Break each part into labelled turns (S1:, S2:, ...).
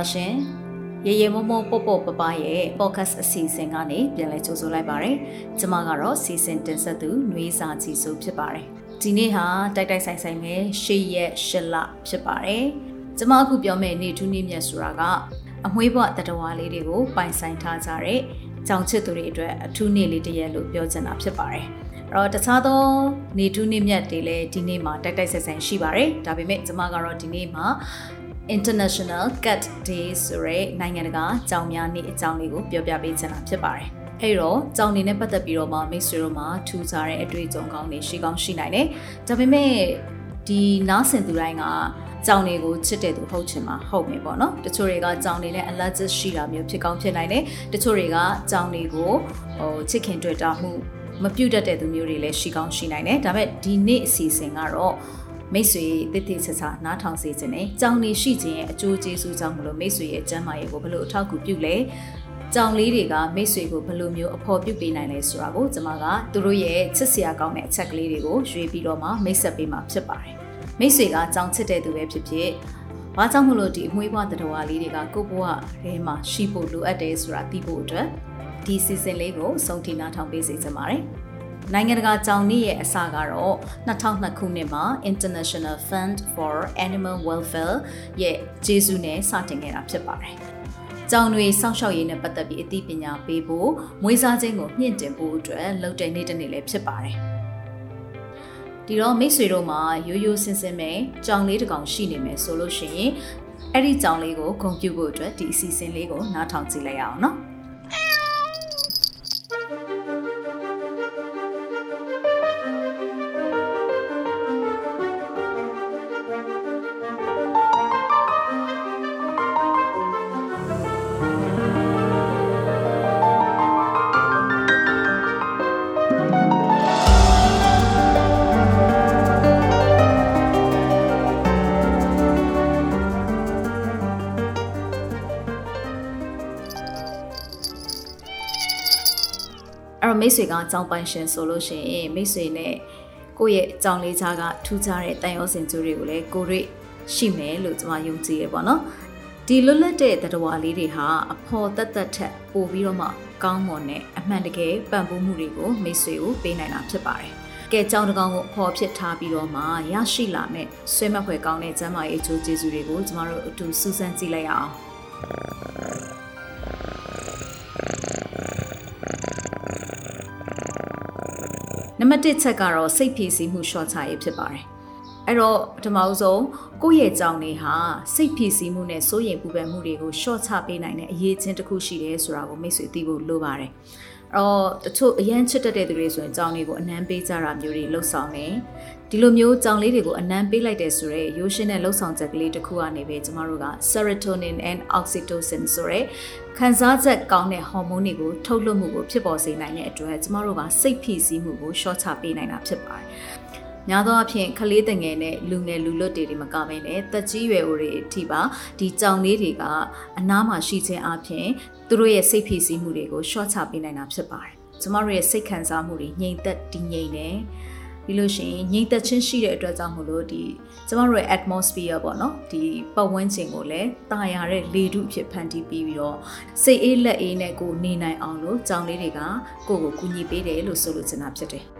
S1: မင်္ဂလာပါရှင်ရေရေမောမောပေါ့ပေါ့ပပရဲ့ podcast အစီအစဉ်ကနေပြန်လည်ကြိုဆိုလိုက်ပါရစေ။ကျွန်မကတော့စီစဉ်တင်ဆက်သူနှွေးစာချီဆိုဖြစ်ပါတယ်။ဒီနေ့ဟာတိုက်တိုက်ဆိုင်ဆိုင်နဲ့ရှေ့ရက်ရှစ်လဖြစ်ပါတယ်။ကျွန်မအခုပြောမယ့်နေ့ထူးနေ့မြတ်ဆိုတာကအမွှေးဘဝတတဝါလေးတွေကိုပိုင်ဆိုင်ထားကြတဲ့ကြောင်ချစ်သူတွေအတွက်အထူးနေ့လေးတစ်ရက်လို့ပြောချင်တာဖြစ်ပါတယ်။အဲ့တော့တခြားသောနေထူးနေ့မြတ်တွေလည်းဒီနေ့မှာတိုက်တိုက်ဆိုင်ဆိုင်ရှိပါတယ်။ဒါပေမဲ့ကျွန်မကတော့ဒီနေ့မှာ International Cat Day ဆိုရဲနိုင်ငံတကာကြောင်များနေ့အကြောင်းလေးကိုပြောပြပေးချင်တာဖြစ်ပါတယ်။အဲ့တော့ကြောင်နေနဲ့ပတ်သက်ပြီးတော့မှမိတ်ဆွေတို့မှာထူးခြားတဲ့အတွေ့အကြုံကောင်းတွေရှိကောင်းရှိနိုင်တယ်။ဒါပေမဲ့ဒီနားဆင်သူတိုင်းကကြောင်တွေကိုချစ်တဲ့သူဟုတ်ချင်မှာဟုတ်မယ်ပေါ့နော်တချို့တွေကကြောင်နေနဲ့ allergic ရှိတာမျိုးဖြစ်ကောင်းဖြစ်နိုင်တယ်တချို့တွေကကြောင်တွေကိုဟိုချစ်ခင်တွေ့တာမှုမပြုတ်တတ်တဲ့သူမျိုးတွေလည်းရှိကောင်းရှိနိုင်တယ်ဒါပေမဲ့ဒီနေ့အစီအစဉ်ကတော့ မိတ်ဆွေတည်တည်ချာချာနားထောင်စေခြင်းနဲ့ကြောင်နေရှိခြင်းရဲ့အကျိုးကျေးဇူးကြောင့်မလို့မိတ်ဆွေရဲ့ကျန်းမာရေးကိုဘယ်လိုအထောက်အကူပြုလဲကြောင်လေးတွေကမိတ်ဆွေကိုဘယ်လိုမျိုးအဖော်ပြုပေးနိုင်လဲဆိုတာကိုကျွန်မကသူတို့ရဲ့ချစ်စရာကောင်းတဲ့အချက်ကလေးတွေကိုရွေးပြီးတော့မှမိတ်ဆက်ပေးမှာဖြစ်ပါတယ်မိတ်ဆွေကကြောင်ချစ်တဲ့သူပဲဖြစ်ဖြစ်ဘာကြောင့်မလို့ဒီအမွှေးဘွားတတော်လေးတွေကကိုဘွားထဲမှာရှိဖို့လိုအပ်တယ်ဆိုတာသိဖို့အတွက်ဒီစီစဉ်လေးကိုစုံထီနာထောင်ပေးစေချင်ပါတယ် နိုင်ငံတကာကြောင်နေ့ရဲ့အစကတော့2002ခုနှစ်မှာ International Fund for Animal Welfare ရဲ့ကျေးဇူးနဲ့စတင်ခဲ့တာဖြစ်ပါတယ်။ကြောင်တွေစောင့်ရှောက်ရေးနဲ့ပတ်သက်ပြီးအသိပညာပေးဖို့မွေးစားခြင်းကိုမြင့်တင်ဖို့အတွက်လုပ်တဲ့နေ့တစ်နေ့လည်းဖြစ်ပါတယ်။ဒီတော့မိတ်ဆွေတို့မှာရိုးရိုးစင်စင်ပဲကြောင်လေးတစ်ကောင်ရှိနေမယ်ဆိုလို့ရှိရင်အဲ့ဒီကြောင်လေးကိုဂုဏ်ပြုဖို့အတွက်ဒီအစီအစဉ်လေးကိုနားထောင်ကြည့်လိုက်ရအောင်နော်။ မိတ်ဆွေကအကြောင်းပိုင်ရှင်ဆိုလို့ရှိရင်မိတ်ဆွေနဲ့ကိုယ့်ရဲ့အကြောင်းလေးခြားကထူးခြားတဲ့တန်ရောစင်ကျိုးတွေကိုလည်းကိုရိရှိမယ်လို့ကျွန်မယုံကြည်ရပါတော့ဒီလွတ်လပ်တဲ့တတဝါလေးတွေဟာအဖော်တက်တက်ထက်ပိုပြီးတော့မှကောင်းမွန်တဲ့အမှန်တကယ်ပံ့ပိုးမှုတွေကိုမိတ်ဆွေကိုပေးနိုင်တာဖြစ်ပါတယ်ကဲကြောင်တကောင်ကိုအဖော်ဖြစ်ထားပြီးတော့မှရရှိလာမဲ့ဆွဲမဖွယ်ကောင်းတဲ့ကျမ်းမာရေးအကျိုးကျေးဇူးတွေကိုကျမတို့အတူစူးစမ်းကြည့်လိုက်ရအောင် နံပါတ်1ချက်ကတော့စိတ်ဖြည့်ဆည်းမှုရှော့ချရေးဖြစ်ပါတယ်အဲ့တော့ပထမဆုံးကိုယ့်ရဲ့ကြောင်နေဟာစိတ်ဖြည့်ဆည်းမှုနဲ့စိုးရိမ်ပူပန်မှုတွေကိုရှော့ချပေးနိုင်တဲ့အရေးချင်းတစ်ခုရှိတယ်ဆိုတာကိုမိတ်ဆွေသိဖို့လိုပါတယ် အော်တချို့အရန်ချစ်တတ်တဲ့သူတွေဆိုရင်ကြောင်လေးကိုအနမ်းပေးကြတာမျိုးတွေလှုပ်ဆောင်တယ်ဒီလိုမျိုးကြောင်လေးတွေကိုအနမ်းပေးလိုက်တဲ့ဆိုရဲရိုးရှင်းတဲ့လှုပ်ဆောင်ချက်ကလေးတစ်ခုကနေပဲကျမတို့က serotonin and oxytocin ဆိုရဲခံစားချက်ကောင်းတဲ့ဟော်မုန်းတွေကိုထုတ်လွှတ်မှုကိုဖြစ်ပေါ်စေနိုင်တဲ့အတွက်ကျမတို့ကစိတ်ဖိစီးမှုကိုရှော့ချပေးနိုင်တာဖြစ်ပါတယ် များသောအားဖြင့်ကလေးတငယ်နဲ့လူငယ်လူလွတ်တွေတွေမကဘဲနဲ့တက်ကြီးရွယ်အိုတွေအထိပါဒီကြောင်လေးတွေကအနားမှာရှိခြင်းအပြင်သူတို့ရဲ့စိတ်ဖိစီးမှုတွေကိုရှော့ချပေးနိုင်တာဖြစ်ပါတယ်။ကျမတို့ရဲ့စိတ်ခံစားမှုတွေငြိမ်သက်တည်ငြိမ်နေပြီးလို့ရှိရင်ငြိမ်သက်ခြင်းရှိတဲ့အတွက်ကြောင့်မို့လို့ဒီကျမတို့ရဲ့ atmosphere ပေါ့နော်ဒီပတ်ဝန်းကျင်ကိုလည်းတာယာတဲ့လေထုဖြစ်ဖန်တီးပြီးပြီးတော့စိတ်အေးလက်အေးနဲ့ကိုနေနိုင်အောင်လို့ကြောင်လေးတွေကကိုယ့်ကိုကူညီပေးတယ်လို့ဆိုလိုချင်တာဖြစ်တယ်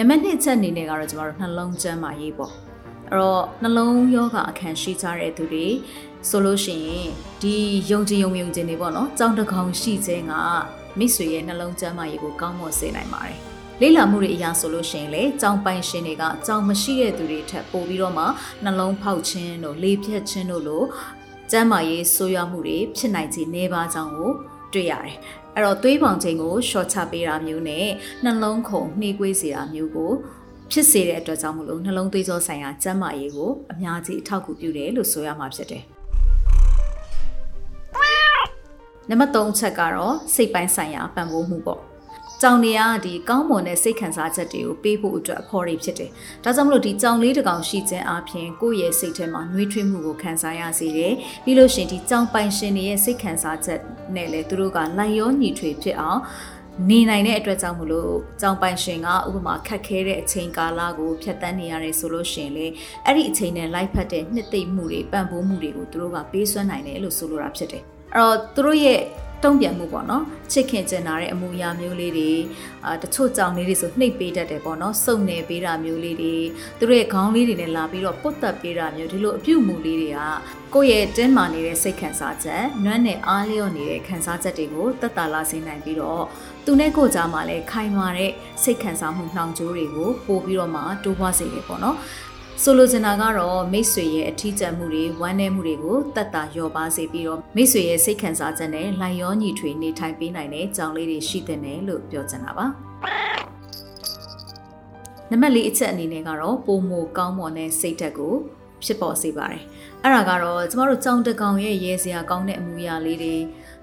S1: နံပါတ်2ချက်အနေနဲ့ကတော့ကျမတို့နှလုံးကျန်းမာရေးပေါ့အဲ့တော့နှလုံးယောဂအခန်းရှိကြတဲ့သူတွေဆိုလို့ရှိရင်ဒီယုံကြည်ယုံယုံကြည်နေပေါ့နော်ကြောင်တကောင်ရှိခြင်းကမိတ်ဆွေရဲ့နှလုံးကျန်းမာရေးကိုကောင်းမွန်စေနိုင်ပါတယ်လေ့လာမှုတွေအရာဆိုလို့ရှိရင်လေကြောင်ပိုင်ရှင်တွေကကြောင်မရှိတဲ့သူတွေထက်ပိုပြီးတော့မှနှလုံးဖောက်ခြင်းတို့လေဖြတ်ခြင်းတို့လိုကျန်းမာရေးဆိုးရွားမှုတွေဖြစ်နိုင်ခြေနေပါကြောင်းကိုတွေ့ရတယ်။ အဲ့တော့သွေးပေါင်ချိန်ကိုရှော့ချပေးတာမျိုးနဲ့နှလုံးခုန်နှေးကွေးစေတာမျိုးကိုဖြစ်စေတဲ့အတွက်ကြောင့်မလို့နှလုံးသွေးကြောဆိုင်ရာကျန်းမာရေးကိုအများကြီးအထောက်အကူပြုတယ်လို့ဆိုရမှာဖြစ်တယ်။နံပါတ်3ချက်ကတော့စိတ်ပိုင်းဆိုင်ရာပံ့ပိုးမှုပေါ့ ကြောင်တွေကဒီကောင်းမွန်တဲ့စိတ်ခံစားချက်တွေကိုပေးဖို့အတွက်အဖော်တွေဖြစ်တယ်။ဒါကြောင့်မလို့ဒီကြောင်လေးတစ်ကောင်ရှိခြင်းအပြင်ကိုယ့်ရဲ့စိတ်ထဲမှာနှွေးထွေးမှုကိုခံစားရစေတယ်။ပြီးလို့ရှိရင်ဒီကြောင်ပိုင်ရှင်တွေရဲ့စိတ်ခံစားချက်နဲ့လည်းသူတို့ကလိုက်ရောညီထွေဖြစ်အောင်နေနိုင်တဲ့အတွက်ကြောင့်မလို့ကြောင်ပိုင်ရှင်ကဥပမာခက်ခဲတဲ့အချိန်ကာလကိုဖြတ်တန်းနေရတယ်ဆိုလို့ရှင်လေအဲ့ဒီအချိန်နဲ့လိုက်ဖက်တဲ့နှစ်သိမ့်မှုတွေပံ့ပိုးမှုတွေကိုသူတို့ကပေးစွမ်းနိုင်တယ်လို့ဆိုလိုတာဖြစ်တယ်အဲ့တော့သူတို့ရဲ့ တုံ့ပြန်မှုပေါ့နော်ချစ်ခင်ကျင်နာတဲ့အမူအရာမျိုးလေးတွေအာတချို့ကြောင်လေးတွေဆိုနှိပ်ပေးတတ်တယ်ပေါ့နော်စုံနေပေးတာမျိုးလေးတွေသူတို့ရဲ့ခေါင်းလေးတွေနဲ့လာပြီးတော့ပုတ်တက်ပေးတာမျိုးဒီလိုအပြုတ်မှုလေးတွေကကိုယ့်ရဲ့တင်းမာနေတဲ့စိတ်ခံစားချက်နွမ်းနဲ့အားလျော့နေတဲ့ခံစားချက်တွေကိုတက်တာလာစေနိုင်ပြီးတော့သူနဲ့ကိုကြားမှာလည်းခိုင်မာတဲ့စိတ်ခံစားမှုနှောင်ကြိုးတွေကိုပို့ပြီးတော့မှတိုးပွားစေတယ်ပေါ့နော် ဆိုလိုချင်တာကတော့မိတ်ဆွေရဲ့အထီးကျန်မှုတွေဝမ်းနည်းမှုတွေကိုတတ်တာလျော့ပါစေပြီးတော့မိတ်ဆွေရဲ့စိတ်ခံစားချက်နဲ့လိုက်ရောညီထွေနေထိုင်ပေးနိုင်တဲ့ကြောင်လေးတွေရှိတဲ့နယ်လို့ပြောချင်တာပါနံပါတ်၄အချက်အနေနဲ့ကတော့ပုံမကောင်းမွန်တဲ့စိတ်ဓာတ်ကိုဖြစ်ပေါ်စေပါတယ်အဲ့ဒါကတော့ကျမတို့ကြောင်တကောင်ရဲ့ရဲစရာကောင်းတဲ့အမူအရာလေးတွေ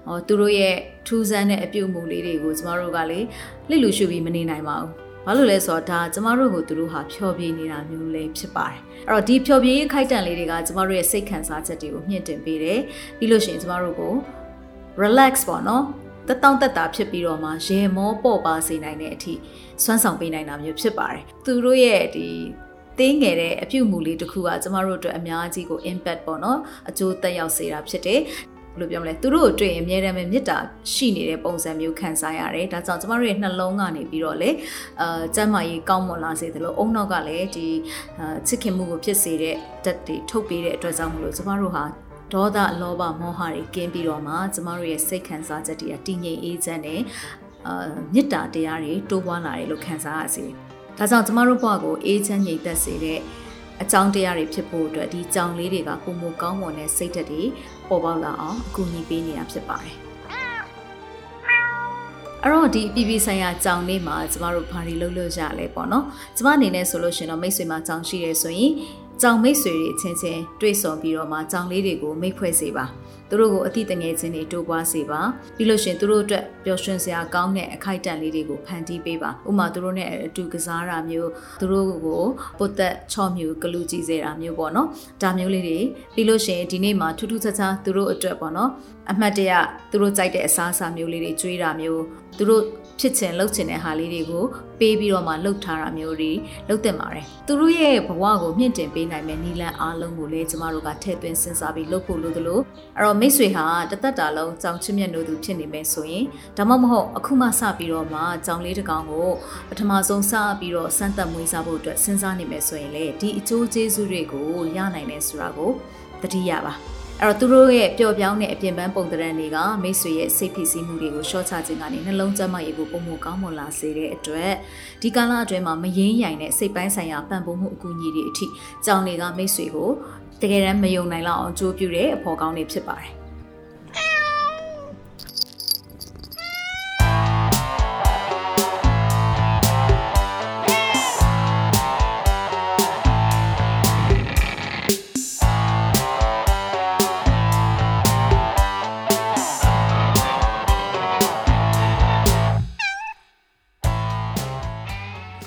S1: ဟောသူတို့ရဲ့ထူးဆန်းတဲ့အပြုအမူလေးတွေကိုကျမတို့ကလေလစ်လူရှုပြီးမနေနိုင်ပါဘူး ဘာလို့လဲဆိုတော့ဒါကျမတို့ကိုသူတို့ဟာဖျော်ဖြေနေတာမျိုးလေးဖြစ်ပါတယ်အဲ့တော့ဒီဖျော်ဖြေရေးခိုက်တန်လေးတွေကကျမတို့ရဲ့စိတ်ခံစားချက်တွေကိုမြင့်တင်ပေးတယ်ပြီးလို့ရှိရင်ကျမတို့ကို relax ပေါ့နော်တတောင့်တက်တာဖြစ်ပြီးတော့မှရေမောပေါ့ပါစေနိုင်တဲ့အထိစွမ်းဆောင်ပေးနိုင်တာမျိုးဖြစ်ပါတယ်သူတို့ရဲ့ဒီတင်းငယ်တဲ့အပြုတ်မှုလေးတစ်ခုကကျမတို့အတွက်အများကြီးကို impact ပေါ့နော်အကျိုးသက်ရောက်စေတာဖြစ်တယ် ဘယ်လိုပြောမလဲသူတို့ကိုတွေ့ရင်အမြဲတမ်းပဲမေတ္တာရှိနေတဲ့ပုံစံမျိုးခံစားရတယ်ဒါကြောင့်ကျမတို့ရဲ့နှလုံးကနေပြီးတော့လေအာကျမ်းမာရေးကောင်းမွန်လာစေတယ်လို့အုံနောက်ကလည်းဒီချစ်ခင်မှုကိုဖြစ်စေတဲ့တက်တွေထုတ်ပေးတဲ့အတွက်ကြောင့်မလို့ကျမတို့ဟာဒေါသလောဘမောဟတွေကင်းပြီးတော့မှကျမတို့ရဲ့စိတ်ခံစားချက်တွေကတည်ငြိမ်အေးချမ်းတဲ့အာမေတ္တာတရားတွေတိုးပွားလာတယ်လို့ခံစားရစေ။ဒါကြောင့်ကျမတို့ဘဝကိုအေးချမ်းငြိမ်သက်စေတဲ့ အကြောင်းတရားတွေဖြစ်ဖို့အတွက်ဒီကြောင်လေးတွေကပုံမကောင်းမွန်တဲ့စိတ်ဓာတ်တွေပေါ်ပေါက်လာအောင်အကူအညီပေးနေတာဖြစ်ပါတယ်အဲ့တော့ဒီ PP ဆိုင်ရာကြောင်လေးမှာကျမတို့ဘာတွေလုပ်လို့ရလဲပေါ့နော်ကျမအနေနဲ့ဆိုလို့ရှင်တော့မိတ်ဆွေမှာကြောင်ရှိရဲဆိုရင် ကြောင်မိတ်ဆွေတွေချင်းချင်းတွေ့ဆုံပြီးတော့မှကြောင်လေးတွေကိုမိတ်ဖွဲ့စေပါသူတို့ကိုအတိတငယ်ချင်းတွေတိုးပွားစေပါပြီးလို့ရှင်သူတို့အတွက်ပျော်ရွှင်စရာကောင်းတဲ့အခိုက်အတန့်လေးတွေကိုဖန်တီးပေးပါဥမာသူတို့နဲ့အတူကစားတာမျိုးသူတို့ကိုပုတ်သက်ချော့မျိုးကလူကြည့်စေတာမျိုးပေါ့နော်ဒါမျိုးလေးတွေပြီးလို့ရှင်ဒီနေ့မှာထူးထူးခြားခြားသူတို့အတွက်ပေါ့နော်အမှတ်တရသူတို့ကြိုက်တဲ့အစားအစာမျိုးလေးတွေကျွေးတာမျိုးသူတို့ ဖြစ်ချင်လှုပ်ချင်တဲ့ဟာလေးတွေကိုပေးပြီးတော့မှလှုပ်ထားတာမျိုးတွေလှုပ်တင်ပါတယ်သူတို့ရဲ့ဘဝကိုမြင့်တင်ပေးနိုင်မယ့်နီလန်အားလုံးကိုလည်းကျမတို့ကထည့်သွင်းစဉ်းစားပြီးလှုပ်ဖို့လိုသလိုအဲ့တော့မိတ်ဆွေဟာတသက်တာလုံးကြောင်ချစ်မြတ်နိုးသူဖြစ်နေမယ်ဆိုရင်ဒါမှမဟုတ်အခုမှစပြီးတော့မှကြောင်လေးတစ်ကောင်ကိုပထမဆုံးစပြီးတော့စမ်းသပ်မွေးစားဖို့အတွက်စဉ်းစားနေမယ်ဆိုရင်လေဒီအကျိုးကျေးဇူးတွေကိုရနိုင်တယ်ဆိုတာကိုသတိရပါ အဲ့တော့သူတို့ရဲ့ပျော်ပြောင်းတဲ့အပြင်ပန်းပုံသဏ္ဍာန်တွေကမိတ်ဆွေရဲ့စိတ်ဖိစီးမှုတွေကိုရှော့ချခြင်းကနေနှလုံးကျန်းမာရေးကိုပုံမကောင်းမွန်လာစေတဲ့အတွက်ဒီကာလအတွင်းမှာမရင်းရိုင်တဲ့စိတ်ပိုင်းဆိုင်ရာပံ့ပိုးမှုအကူအညီတွေအထိကြောင်တွေကမိတ်ဆွေကိုတကယ်တမ်းမယုံနိုင်လောက်အောင်ကြိုးပြုတဲ့အဖော်ကောင်းတွေဖြစ်ပါတယ်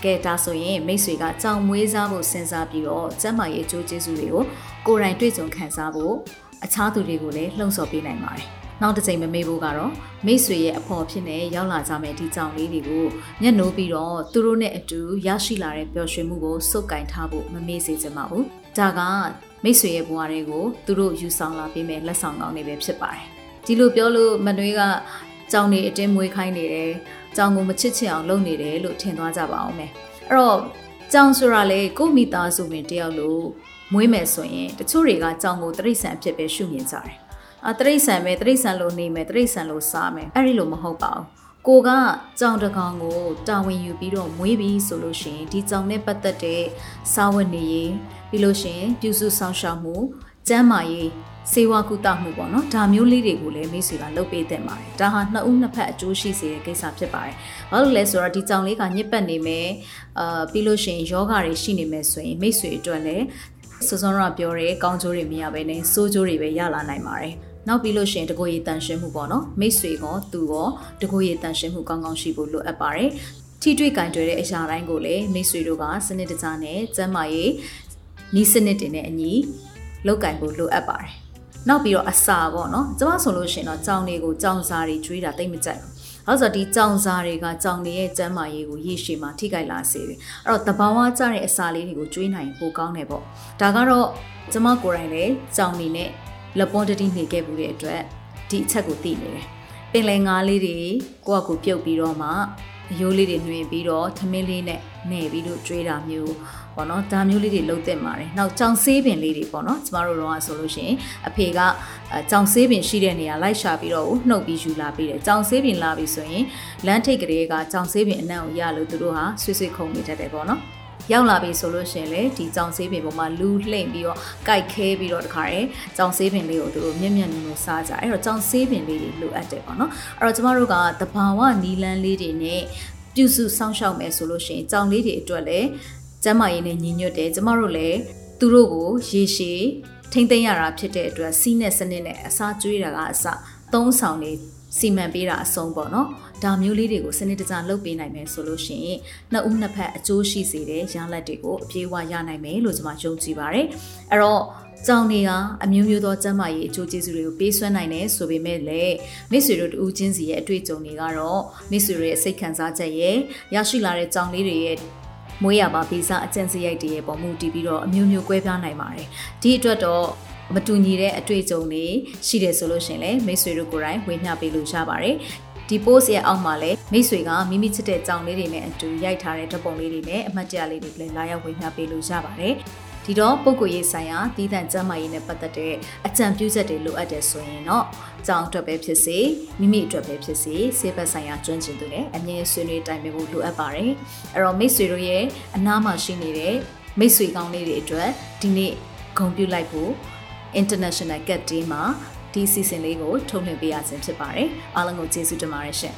S1: ကဲဒါဆိုရင်မိတ်ဆွေကကြောင်မွေးစားဖို့စဉ်းစားပြီးတော့ကျမ်းမာရေးအကျိုးကျေးဇူးတွေကိုကိုယ်တိုင်တွေ့ကြုံခံစားဖို့အခြားသူတွေကိုလည်းလှုံ့ဆော်ပေးနိုင်ပါတယ်။နောက်တစ်ချိန်မမေ့ဖို့ကတော့မိတ်ဆွေရဲ့အဖော်ဖြစ်နေရောက်လာကြမယ့်ဒီကြောင်လေးတွေကိုညှက်နိုးပြီးတော့သူတို့နဲ့အတူရရှိလာတဲ့ပျော်ရွှင်မှုကိုစုပ်ကင်ထားဖို့မမေ့စေချင်ပါဘူး။ဒါကမိတ်ဆွေရဲ့ဘဝတွေကိုသူတို့ယူဆောင်လာပေးမယ်လက်ဆောင်ကောင်းတွေပဲဖြစ်ပါတယ်။ဒီလိုပြောလို့မနှွေးကကြောင်နေအတင်းမွေးခိုင်းနေတယ် ကြောင်ကိုမချစ်ချင်အောင်လုပ်နေတယ်လို့ထင်သွားကြပါအောင်မယ်အဲ့တော့ကြောင်ဆိုတာလေကိုမိသားစုဝင်တယောက်လို့မွေးမယ်ဆိုရင်တချို့တွေကကြောင်ကိုတရိษံဖြစ်ပဲရှုမြင်ကြတယ်အတရိษံပဲတရိษံလို့နေမယ်တရိษံလို့စားမယ်အဲ့ဒီလိုမဟုတ်ပါဘူးကိုကကြောင်တကောင်ကိုတာဝန်ယူပြီးတော့မွေးပြီးဆိုလို့ရှိရင်ဒီကြောင်နဲ့ပတ်သက်တဲ့စာဝတ်နေရေးပြီးလို့ရှိရင်ပြုစုဆောင်ရှောက်မှု ကျန်းမာရေးစေဝါကုသမှုပေါ့နော်ဒါမျိုးလေးတွေကိုလည်းမိတ်ဆွေကလုပ်ပေးတဲ့ပါတယ်ဒါဟာနှစ်ဦးနှစ်ဖက်အကျိုးရှိစေတဲ့ကိစ္စဖြစ်ပါတယ်ဘာလို့လဲဆိုတော့ဒီကြောင်လေးကညစ်ပတ်နေမယ်အာပြီးလို့ရှိရင်ယောဂတွေရှိနေမယ်ဆိုရင်မိတ်ဆွေအတွက်လည်းစောစောရပြောတဲ့ကောင်းကျိုးတွေမရဘဲနဲ့ဆိုးကျိုးတွေပဲရလာနိုင်ပါတယ်နောက်ပြီးလို့ရှိရင်တကိုယ်ရည်တန်ရှင်းမှုပေါ့နော်မိတ်ဆွေကောသူကောတကိုယ်ရည်တန်ရှင်းမှုကောင်းကောင်းရှိဖို့လိုအပ်ပါတယ်ထိတွေ့ကင်တွယ်တဲ့အရာတိုင်းကိုလည်းမိတ်ဆွေတို့ကစနစ်တကျနဲ့ကျန်းမာရေးနီးစနစ်တင်တဲ့အညီ လောက်ကင်ဖို့လိုအပ်ပါတယ်နောက်ပြီးတော့အစာပေါ့နော်ကျမဆိုလို့ရှိရင်တော့ကြောင်တွေကိုကြောင်စာတွေကျွေးတာတိတ်မကြိုက်ဘူးဘာလို့ဆိုတော့ဒီကြောင်စာတွေကကြောင်တွေရဲ့ကျန်းမာရေးကိုရည်ရှိမှထိခိုက်လာစေတယ်အဲ့တော့တဘာဝကျတဲ့အစာလေးတွေကိုကျွေးနိုင်ပိုကောင်းတယ်ပေါ့ဒါကတော့ကျမကိုယ်တိုင်လည်းကြောင်နေနဲ့လက်ပွန်တတိနေခဲ့မှုတဲ့အတွက်ဒီအချက်ကိုသိနေတယ်ပင်လယ်ငါးလေးတွေကိုယ့်အကူပြုတ်ပြီးတော့မှအယိုးလေးတွေနှွင်ပြီးတော့ထမင်းလေးနဲ့နေပြီးတော့ကျွေးတာမျိုး ပေါ့နော်ဒါမျိုးလေးတွေလုပ်သင့်ပါတယ်နောက်ကြောင်ဆေးပင်လေးတွေပေါ့နော်ကျမတို့တော့ဆိုလို့ရှိရင်အဖေကကြောင်ဆေးပင်ရှိတဲ့နေရာလိုက်ရှာပြီးတော့နှုတ်ပြီးယူလာပြီးတယ်ကြောင်ဆေးပင်လာပြီဆိုရင်လမ်းထိပ်ကလေးကကြောင်ဆေးပင်အနံ့ကိုရလို့သူတို့ဟာဆွေးဆွေးခုံနေတတ်တယ်ပေါ့နော်ရောက်လာပြီဆိုလို့ရှင်လေဒီကြောင်ဆေးပင်ပေါ်မှာလူလှိမ့်ပြီးတော့ကြိုက်ခဲပြီးတော့တခါတည်းကြောင်ဆေးပင်လေးကိုသူတို့မြက်မြက်နုံနုံစားကြအဲ့တော့ကြောင်ဆေးပင်လေးတွေလိုအပ်တယ်ပေါ့နော်အဲ့တော့ကျမတို့ကတဘာဝနီလန်းလေးတွေနဲ့ပြုစုစောင့်ရှောက်မယ်ဆိုလို့ရှိရင်ကြောင်လေးတွေအတွက်လည်း ကျမ်းမာရေးနဲ့ညီညွတ်တယ်ကျမတို့လည်းသူတို့ကိုရေရှည်ထိမ့်သိမ်းရတာဖြစ်တဲ့အတွက်စီးနဲ့စနစ်နဲ့အစာကျွေးတာကအစသုံးဆောင်နေစီမံပေးတာအဆုံးပေါ့နော်ဒါမျိုးလေးတွေကိုစနစ်တကျလုပ်ပေးနိုင်မယ်ဆိုလို့ရှိရင်နှစ်ဦးနှစ်ဖက်အကျိုးရှိစေတဲ့ရလဒ်တွေကိုအပြည့်အဝရနိုင်မယ်လို့ကျွန်မယုံကြည်ပါတယ်အဲ့တော့ကြောင်တွေကအမျိုးမျိုးသောကျန်းမာရေးအကျိုးကျေးဇူးတွေကိုပေးစွမ်းနိုင်တယ်ဆိုပေမဲ့လည်းမိတ်ဆွေတို့တူချင်းစီရဲ့အတွေ့အကြုံတွေကတော့မိတ်ဆွေတို့ရဲ့စိတ်ခံစားချက်ရဲ့ရရှိလာတဲ့ကြောင်လေးတွေရဲ့ မွေးရပါဗီဇအကျင့်စရိုက်တွေရဲ့ပုံမှုတည်ပြီးတော့အမျိုးမျိုးကွဲပြားနိုင်ပါတယ်ဒီအတွက်တော့မတူညီတဲ့အတွေ့အကြုံတွေရှိတယ်ဆိုလို့ရှင်လေမိတ်ဆွေတို့ကိုယ်တိုင်ဝေမျှပေးလို့ရပါတယ်ဒီ post ရဲ့အောက်မှာလည်းမိတ်ဆွေကမိမိချစ်တဲ့ကြောင်လေးတွေနဲ့အတူရိုက်ထားတဲ့ဓာတ်ပုံလေးတွေနဲ့အမှတ်တရလေးတွေလည်းလာရောက်ဝေမျှပေးလို့ရပါတယ် ဒီတော့ပုဂ္ဂိုလ်ရေးဆိုင်ရာတည်တံ့ကျမ်းမာရေးနဲ့ပတ်သက်တဲ့အကြံပြုချက်တွေလိုအပ်တယ်ဆိုရင်တော့ကြောင်အတွက်ပဲဖြစ်စေမိမိအတွက်ပဲဖြစ်စေဆေးဘက်ဆိုင်ရာကျွမ်းကျင်သူတွေအမြဲဆွေးနွေးတိုင်ပင်ဖို့လိုအပ်ပါတယ်အဲ့တော့မိတ်ဆွေတို့ရဲ့အနားမှာရှိနေတဲ့မိတ်ဆွေကောင်းလေးတွေအတွက်ဒီနေ့ဂုဏ်ပြုလိုက်ဖို့ International Cat Day မှာဒီ season လေးကိုထုတ်လွှင့်ပေးရခြင်းဖြစ်ပါတယ်အားလုံးကိုကျေးဇူးတင်ပါတယ်ရှင်